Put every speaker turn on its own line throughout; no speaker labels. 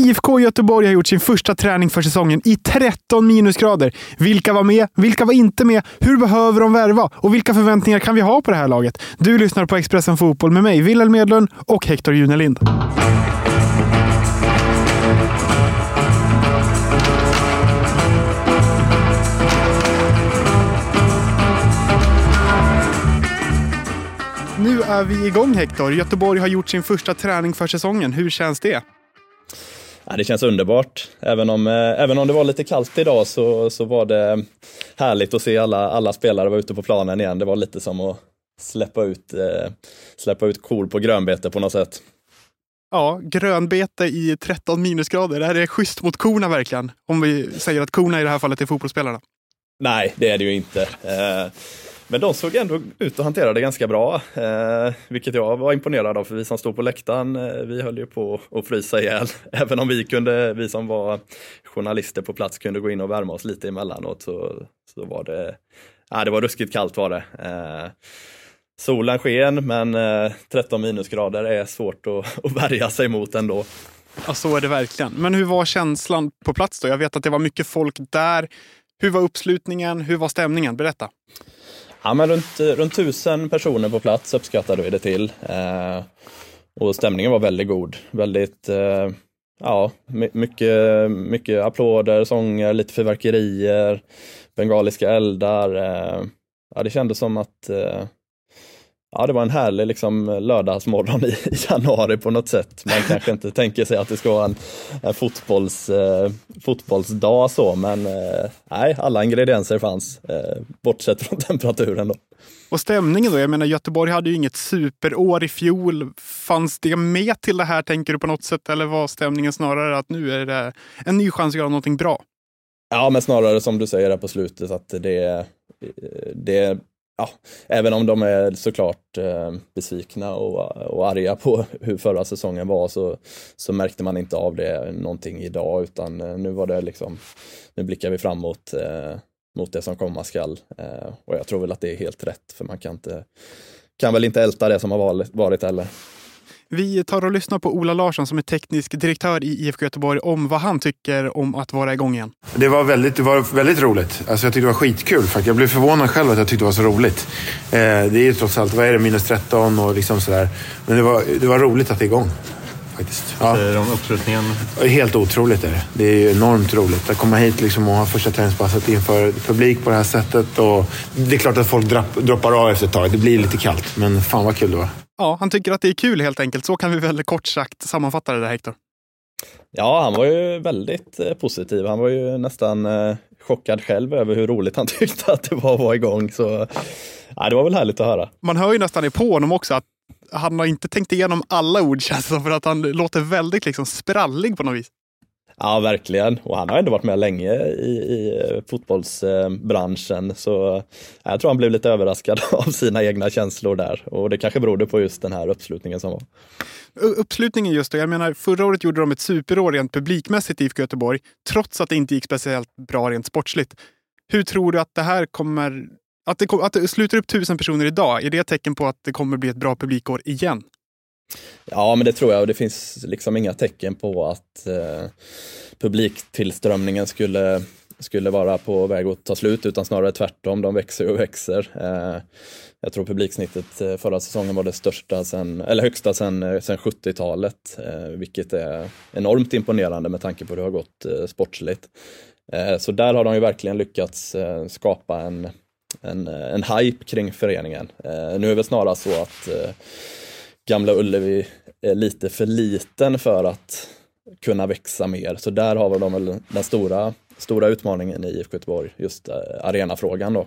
IFK Göteborg har gjort sin första träning för säsongen i 13 minusgrader. Vilka var med? Vilka var inte med? Hur behöver de värva? Och vilka förväntningar kan vi ha på det här laget? Du lyssnar på Expressen Fotboll med mig, Wilhelm Medlund och Hector Junelind. Nu är vi igång Hector. Göteborg har gjort sin första träning för säsongen. Hur känns det?
Ja, det känns underbart. Även om, eh, även om det var lite kallt idag så, så var det härligt att se alla, alla spelare vara ute på planen igen. Det var lite som att släppa ut, eh, släppa ut kor på grönbete på något sätt.
Ja, grönbete i 13 minusgrader. Det här är schysst mot korna verkligen. Om vi säger att korna i det här fallet är fotbollsspelarna.
Nej, det är det ju inte. Eh, men de såg ändå ut att hantera det ganska bra, eh, vilket jag var imponerad av, för vi som stod på läktaren, eh, vi höll ju på att frysa ihjäl. Även om vi, kunde, vi som var journalister på plats kunde gå in och värma oss lite emellanåt så, så var det, ja, det var ruskigt kallt var det. Eh, solen sken, men eh, 13 minusgrader är svårt att, att värja sig mot ändå.
Ja, så är det verkligen. Men hur var känslan på plats då? Jag vet att det var mycket folk där. Hur var uppslutningen? Hur var stämningen? Berätta.
Ja, men runt, eh, runt tusen personer på plats uppskattade vi det till. Eh, och stämningen var väldigt god. Väldigt, eh, ja, mycket, mycket applåder, sånger, lite fyrverkerier, bengaliska eldar. Eh, ja, det kändes som att eh, Ja, det var en härlig liksom, lördagsmorgon i, januari på något sätt. Man kanske inte tänker sig att det ska vara en, en fotbolls, eh, fotbollsdag så, men eh, nej, alla ingredienser fanns, eh, bortsett från temperaturen. Då.
Och stämningen då? Jag menar, Göteborg hade ju inget superår i fjol. Fanns det med till det här, tänker du på något sätt? Eller var stämningen snarare att nu är det en ny chans att göra någonting bra?
Ja, men snarare som du säger här på slutet, att det, det ja, även om de är såklart eh, besvikna och, och arga på hur förra säsongen var så, så märkte man inte av det någonting idag utan eh, nu var det liksom, nu blickar vi framåt eh, mot det som komma skall. Eh, och jag tror väl att det är helt rätt för man kan inte, kan väl inte älta det som har varit, varit heller.
Vi tar och lyssnar på Ola Larsson som är teknisk direktör i IFK Göteborg om vad han tycker om att vara igång igen.
Det var väldigt, det var väldigt roligt. Alltså jag tyckte det var skitkul. För jag blev förvånad själv att jag tyckte det var så roligt. Eh, det är ju trots allt, vad är det, minus 13 och liksom sådär. Men det var, det var roligt att det är igång. Faktiskt.
Ja. Säger om uppslutningen?
Helt otroligt är det. Det är ju enormt roligt att komma hit liksom och ha första träningspasset inför publik på det här sättet. Och det är klart att folk droppar av efter ett tag. Det blir lite kallt, men fan vad kul det var.
Ja, han tycker att det är kul helt enkelt. Så kan vi väl kort sagt sammanfatta det där, Hector.
Ja, han var ju väldigt eh, positiv. Han var ju nästan eh, chockad själv över hur roligt han tyckte att det var att vara igång. Så ja, det var väl härligt att höra.
Man hör ju nästan på honom också att han har inte tänkt igenom alla ord känns det för att han låter väldigt liksom sprallig på något vis.
Ja, verkligen. Och han har ändå varit med länge i, i eh, fotbollsbranschen. Så eh, jag tror han blev lite överraskad av sina egna känslor där. Och det kanske berodde på just den här uppslutningen som var.
Uppslutningen just då, jag menar förra året gjorde de ett superår rent publikmässigt i IFK Göteborg, trots att det inte gick speciellt bra rent sportsligt. Hur tror du att det här kommer att det, att det sluter upp tusen personer idag, är det ett tecken på att det kommer bli ett bra publikår igen?
Ja, men det tror jag och det finns liksom inga tecken på att eh, publiktillströmningen skulle, skulle vara på väg att ta slut utan snarare tvärtom, de växer och växer. Eh, jag tror publiksnittet eh, förra säsongen var det största sen, eller högsta sedan sen eh, 70-talet, eh, vilket är enormt imponerande med tanke på hur det har gått eh, sportsligt. Eh, så där har de ju verkligen lyckats eh, skapa en, en, en hype kring föreningen. nu är det snarare så att Gamla Ullevi är lite för liten för att kunna växa mer. Så där har de väl den stora, stora utmaningen i IFK Göteborg, just eh, arenafrågan då.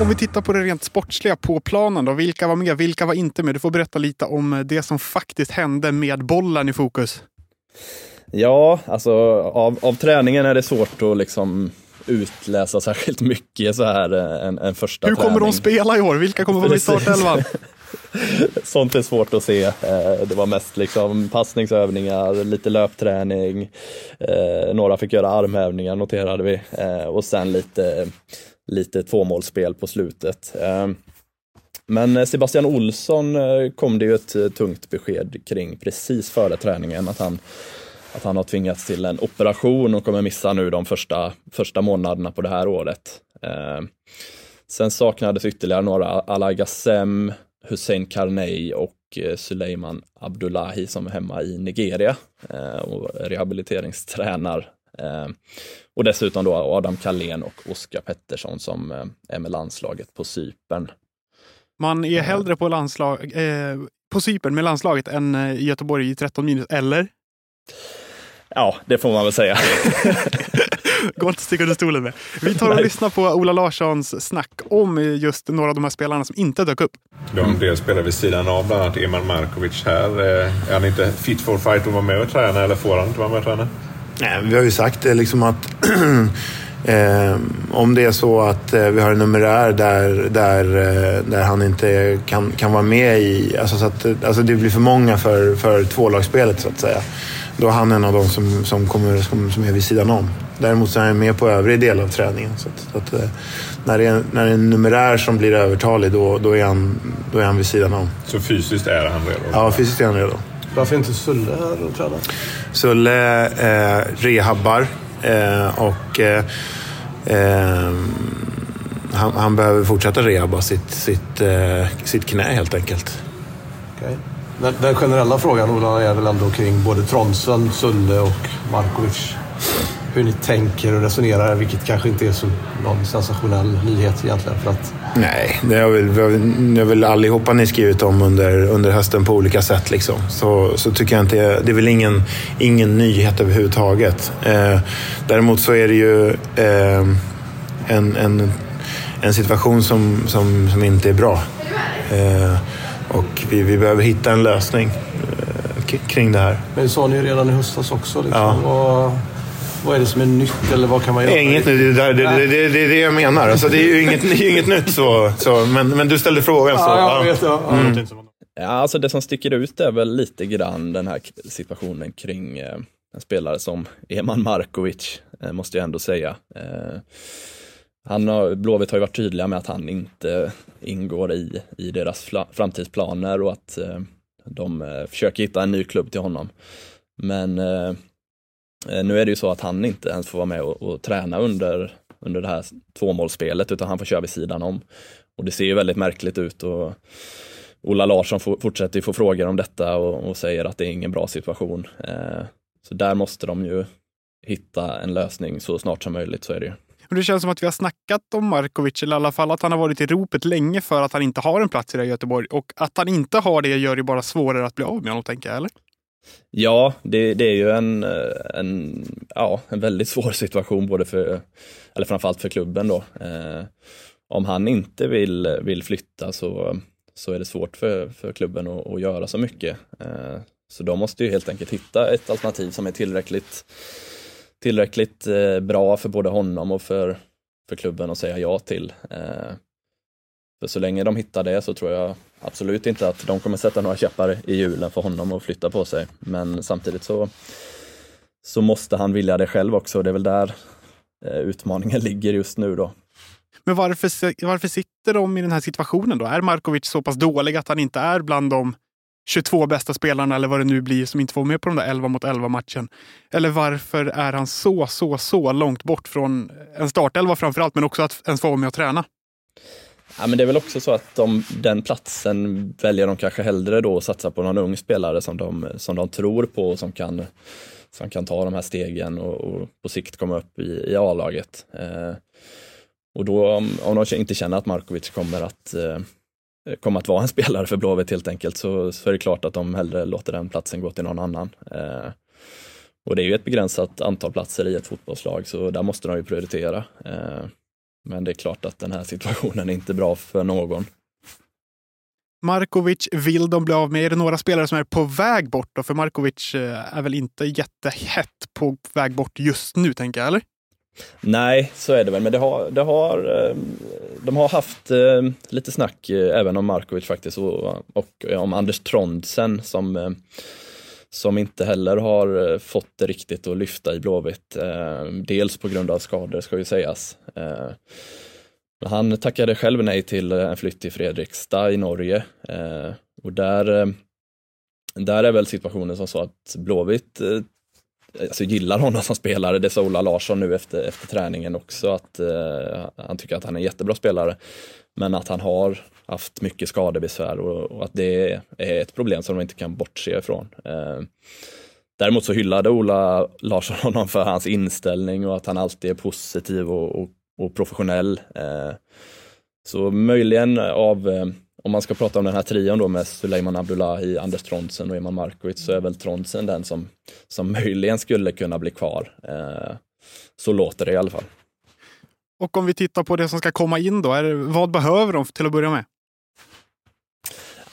Om vi tittar på det rent sportsliga på planen då. Vilka var med? Vilka var inte med? Du får berätta lite om det som faktiskt hände med bollen i fokus.
Ja, alltså av, av träningen är det svårt att liksom utläsa särskilt mycket så här eh, en, en första
Hur kommer
träning.
de spela i år? Vilka kommer vara i
Precis.
startelvan?
Sånt är svårt att se. Eh, Det var mest liksom passningsövningar, lite löpträning, eh, några fick göra armhävningar noterade vi eh, och sen lite, lite tvåmålsspel på slutet. Ehm, men eh, Sebastian Olsson eh, kom det ju ett eh, tungt besked kring precis före träningen att han, att han har tvingats till en operation och kommer missa nu de första, första månaderna på det här året. Ehm, sen saknades ytterligare några, Alai Gassem, Hussein Karnei och Suleiman Abdullahi som är hemma i Nigeria och rehabiliteringstränar. Eh, och dessutom då Adam Kalén och Oskar Pettersson som eh, är med landslaget på Cypern.
Man är hellre på, landslag, eh, på Cypern med landslaget än eh, i Göteborg i 13 minus, eller?
Ja, det får man väl säga.
Går inte att sticka under stolen med. Vi tar och
Nej.
lyssnar på Ola Larssons snack om eh, just några av de här spelarna som inte dök upp.
De del spelar vid sidan av, bland annat Eman Markovic här. Eh, Är han inte fit for fight att vara med och träna eller får han inte vara med och träna?
Nej, vi har ju sagt det liksom att eh, om det är så att eh, vi har en numerär där, där, eh, där han inte kan, kan vara med i... Alltså, så att, alltså det blir för många för, för tvålagsspelet så att säga. Då är han en av de som, som, kommer, som, som är vid sidan om. Däremot så är han med på övrig del av träningen. Så att, så att, eh, när, det är, när det är en numerär som blir övertalig då, då, är han, då är han vid sidan om.
Så fysiskt är han redo?
Ja, fysiskt är han redo.
Varför inte Sulle här och träna?
Sulle eh, rehabbar eh, och eh, eh, han, han behöver fortsätta rehabba sitt, sitt, eh, sitt knä helt enkelt.
Okay. Den, den generella frågan Ola är väl ändå kring både Tronsen, Sulle och Markovic. Hur ni tänker och resonerar, vilket kanske inte är så någon sensationell nyhet egentligen. För att
Nej, det har väl, det har väl allihopa ni skrivit om under, under hösten på olika sätt. Liksom. Så, så tycker jag inte, det är väl ingen, ingen nyhet överhuvudtaget. Eh, däremot så är det ju eh, en, en, en situation som, som, som inte är bra. Eh, och vi, vi behöver hitta en lösning eh, kring det här.
Men det sa ni ju redan i höstas också. Liksom.
Ja.
Vad, vad är det som är nytt eller vad kan man
Det
göra?
är inget nytt, det, där- det, det, det, det är det jag menar. Alltså, det är ju inget, är inget nytt. Så, så, men, men du ställde frågan. Så,
Ja, jag
ja.
vet. Ja.
Ja, alltså det som sticker ut är väl lite grann den här situationen kring eh, en spelare som Eman Markovic, eh, måste jag ändå säga. Eh, han har, Blåvitt har ju varit tydliga med att han inte ingår i, i deras framtidsplaner och att de försöker hitta en ny klubb till honom. Men Eh, nu är det ju så att han inte ens får vara med och, och träna under, under det här tvåmålsspelet utan han får köra vid sidan om. Och det ser ju väldigt märkligt ut och Ola Larsson fortsätter ju få frågor om detta och, och säger att det är ingen bra situation. Eh, så där måste de ju hitta en lösning så snart som möjligt, så är det ju.
Men det känns som att vi har snackat om Markovic, eller i alla fall att han har varit i ropet länge för att han inte har en plats i det Göteborg. Och att han inte har det gör det bara svårare att bli av med honom, tänker jag. Eller?
Ja, det, det är ju en, eh, en, ja, en väldigt svår situation, både för, eller framförallt för klubben då. Eh, om han inte vill, vill flytta så, så är det svårt för, för klubben att, att göra så mycket. Eh, så de måste ju helt enkelt hitta ett alternativ som är tillräckligt, tillräckligt eh, bra för både honom och för, för klubben att säga ja till. Eh, för så länge de hittar det så tror jag absolut inte att de kommer sätta några käppar i hjulen för honom att flytta på sig. Men samtidigt så, så måste han vilja det själv också. Det är väl där eh, utmaningen ligger just nu då.
Men varför, varför sitter de i den här situationen då? Är Markovic så pass dålig att han inte är bland de 22 bästa spelarna eller vad det nu blir som inte får vara med på de där 11 mot 11 matchen? Eller varför är han så, så, så långt bort från en startelva framför allt, men också att ens få vara med och träna?
Ja, men det är väl också så att de, den platsen väljer de kanske hellre då att satsa på någon ung spelare som de, som de tror på och som kan, som kan ta de här stegen och, och på sikt komma upp i, i A-laget. Eh, och då om, om de inte känner att Markovic kommer att, eh, kommer att vara en spelare för Blåvitt helt enkelt så, så är det klart att de hellre låter den platsen gå till någon annan. Eh, och det är ju ett begränsat antal platser i ett fotbollslag så där måste de ju prioritera. Eh, men det är klart att den här situationen är inte bra för någon.
Markovic vill de bli av med. Är det några spelare som är på väg bort? Då? För Markovic är väl inte jättehett på väg bort just nu, tänker jag, eller?
Nej, så är det väl, men det har, det har, de har haft lite snack även om Markovic faktiskt och, och om Anders Trondsen som som inte heller har eh, fått det riktigt att lyfta i Blåvitt. Eh, dels på grund av skador ska ju sägas. Eh, han tackade själv nej till en flytt till Fredrikstad i Norge och där, där är väl situationen som så att Blåvitt alltså gillar honom som spelare. Det sa Ola Larsson nu efter, efter träningen också att eh, han tycker att han är en jättebra spelare. Men att han har haft mycket skadebesvär och, och, att det är ett problem som de inte kan bortse ifrån. Eh, däremot så hyllade Ola Larsson honom för hans inställning och att han alltid är positiv och, och, och professionell. Eh, så möjligen av, eh, om man ska prata om den här trion då med Suleiman Abdullahi, Anders Trondsen och Eman Markovic så är väl Trondsen den som, som möjligen skulle kunna bli kvar. Eh, så låter det i alla fall.
Och om vi tittar på det som ska komma in då, är, vad behöver de till att börja med?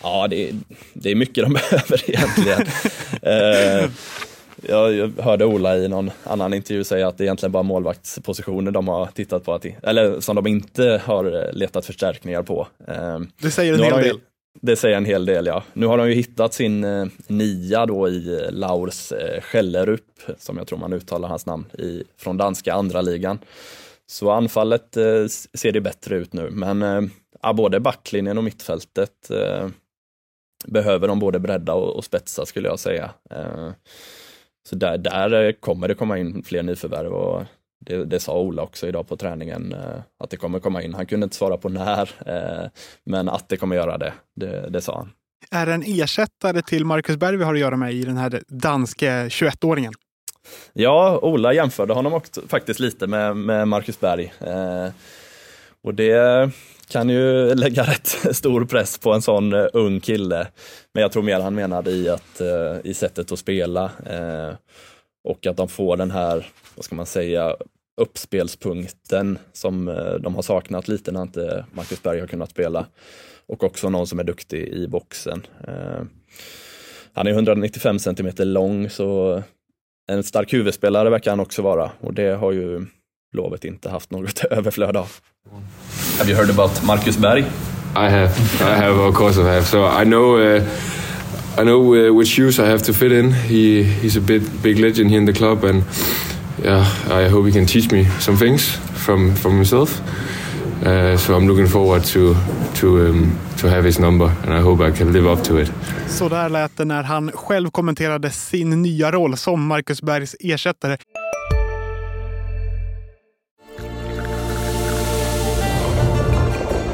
Ja, det är, det är mycket de behöver egentligen. eh, jag, hörde Ola i någon annan intervju säga att det är egentligen bara målvaktspositioner de har tittat på, att, eller som de inte har letat förstärkningar på.
Eh, det säger en hel del.
Det säger en hel del, ja. Nu har de ju hittat sin eh, nia då i Laurs eh, Skällerup, som jag tror man uttalar hans namn, i, från danska andra ligan. Så anfallet eh, ser det bättre ut nu, men eh, både backlinjen och mittfältet eh, behöver de både bredda och, och spetsa skulle jag säga. Eh, så där, där kommer det komma in fler nyförvärv och det, det, sa Ola också idag på träningen, eh, att det kommer komma in. Han kunde inte svara på när, eh, men att det kommer göra det, det, det sa han.
Är det en ersättare till Marcus Berg vi har att göra med i den här danske 21-åringen?
Ja, Ola jämförde honom också, faktiskt lite med, med Marcus Berg. Och det kan ju lägga rätt stor press på en sån eh, ung kille. Men jag tror mer han menade i, att, eh, i sättet att spela eh, och att de får den här, vad ska man säga, uppspelspunkten som de har saknat lite när inte Marcus Berg har kunnat spela. Och också någon som är duktig i boxen. Han är 195 cm lång så en stark huvudspelare verkar han också vara och det har ju Lovet inte haft något överflöd av. Have you heard about Marcus Berg?
I have, I have, of course I have. So I know, uh, I know uh, which shoes I have to fit in. He, he's a bit big legend here in the club, and yeah, I hope he can teach me some things from from himself. Uh, so I'm looking forward to to um, to have his number, and I hope I can live up to it.
Så där lät det när han själv kommenterade sin nya roll som Marcus Bergs ersättare.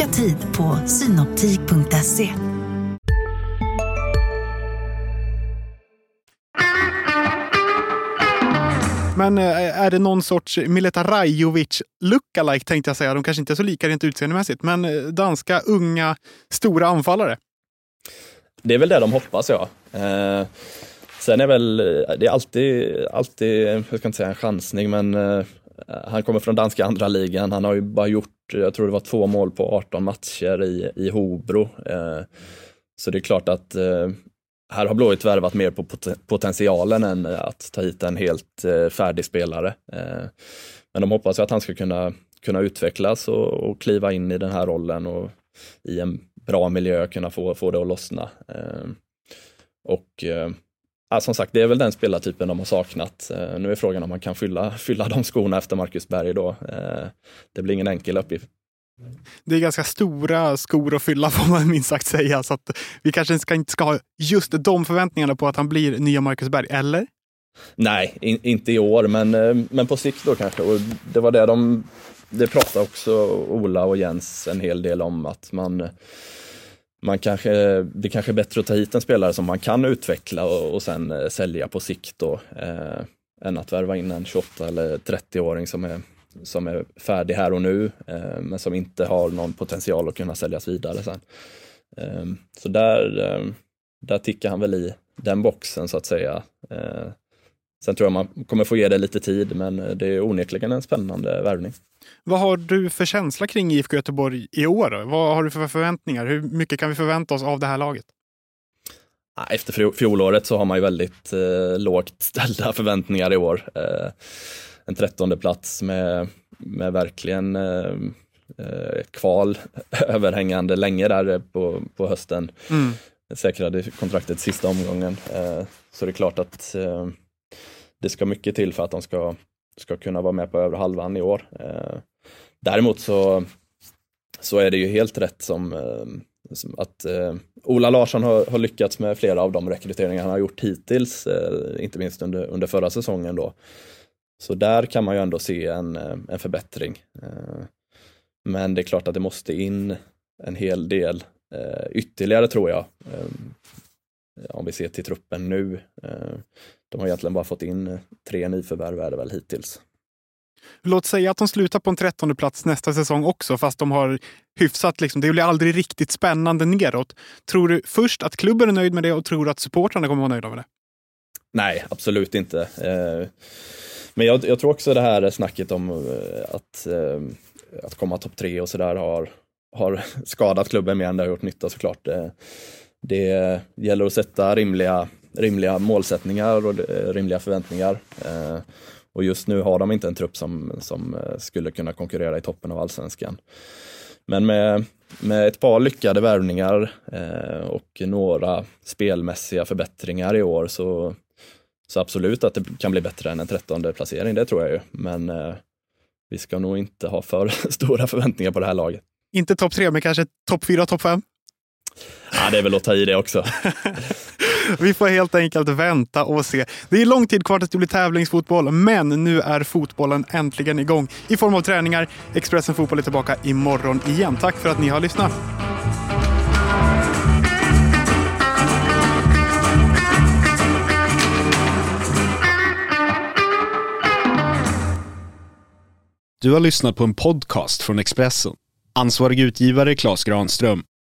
Boka tid på synoptik.se.
Men eh, är det någon sorts Mileta Rajovic lookalike tänkte jag säga. De kanske inte är så lika rent utseendemässigt, men eh, danska, unga, stora anfallare.
Det är väl det de hoppas, ja. Eh, sen är väl, det är alltid, alltid, jag ska inte säga en chansning, men eh, Eh, han kommer från danska andra ligan. Han har ju bara gjort, jag tror det var två mål på 18 matcher i, i Hobro. Eh, så det är klart att eh, här har Blåvitt värvat mer på potentialen än att ta hit en helt färdig spelare. Men de hoppas att han ska kunna, kunna utvecklas och, och kliva in i den här rollen och i en bra miljö kunna få, få det att lossna. Och Ja, som sagt, det är väl den spelartypen de har saknat. Eh, nu är frågan om man kan fylla, fylla de skorna efter Marcus Berg då. Eh, det blir ingen enkel uppgift.
Det är ganska stora skor att fylla får man minst sagt säga. Så att vi kanske ska, inte ska ha just de förväntningarna på att han blir nya Marcus Berg, eller?
Nej, in, inte i år, men, eh, men på sikt då kanske. Och det var det de, det pratade också Ola och Jens en hel del om, att man man kanske, det kanske är bättre att ta hit en spelare som man kan utveckla och, och sen eh, sälja på sikt då, eh, än att värva in en 28 eller 30-åring som är, som är färdig här och nu, eh, men som inte har någon potential att kunna säljas vidare sen. Eh, så där, eh, där tickar han väl i den boxen så att säga. Eh, Eh, sen tror jag man kommer få ge det lite tid, men det är onekligen en spännande värvning.
Vad har du för känsla kring IFK Göteborg i år? Då? Vad har du för förväntningar? Hur mycket kan vi förvänta oss av det här laget?
Efter fjolåret så har man ju väldigt eh, lågt ställda förväntningar i år. Eh, en trettonde plats med, med verkligen eh, eh kval överhängande länge där på, på hösten. Mm. Säkrade kontraktet sista omgången. Eh, så det är klart att eh, det ska mycket till för att de ska, ska kunna vara med på övre halvan i år. Eh, däremot så, så är det ju helt rätt som, eh, som att eh, Ola Larsson har, har, lyckats med flera av de rekryteringar han har gjort hittills, eh, inte minst under, under förra säsongen då. Så där kan man ju ändå se en, eh, en förbättring. Eh, men det är klart att det måste in en hel del eh, ytterligare tror jag. Eh, om vi ser till truppen nu de har egentligen bara fått in tre nyförvärv är det väl hittills.
Låt säga att de slutar på en trettonde plats nästa säsong också, fast de har hyfsat, liksom, det blir aldrig riktigt spännande neråt. Tror du först att klubben är nöjd med det och tror du att supportrarna kommer vara nöjda med det?
Nej, absolut inte. Eh, men jag, jag, tror också det här snacket om eh, att, eh, att komma topp tre och sådär har, har skadat klubben mer än det har gjort nytta såklart. Det gäller att sätta rimliga, rimliga målsättningar och rimliga förväntningar. Och just nu har de inte en trupp som, som eh, skulle kunna konkurrera i toppen av allsvenskan. Men med, med ett par lyckade värvningar eh, och några spelmässiga förbättringar i år så, så absolut att det kan bli bättre än en trettonde placering, det tror jag ju. Men eh, vi ska nog inte ha för stora förväntningar på det här laget.
Inte topp tre, men kanske topp fyra, topp fem?
Ja, det är väl att ta i det också.
Vi får helt enkelt vänta och se. Det är lång tid kvar tills det blir tävlingsfotboll, men nu är fotbollen äntligen igång i form av träningar. Expressen Fotboll är tillbaka imorgon igen. Tack för att ni har lyssnat.
Du har lyssnat på en podcast från Expressen. Ansvarig utgivare Klas Granström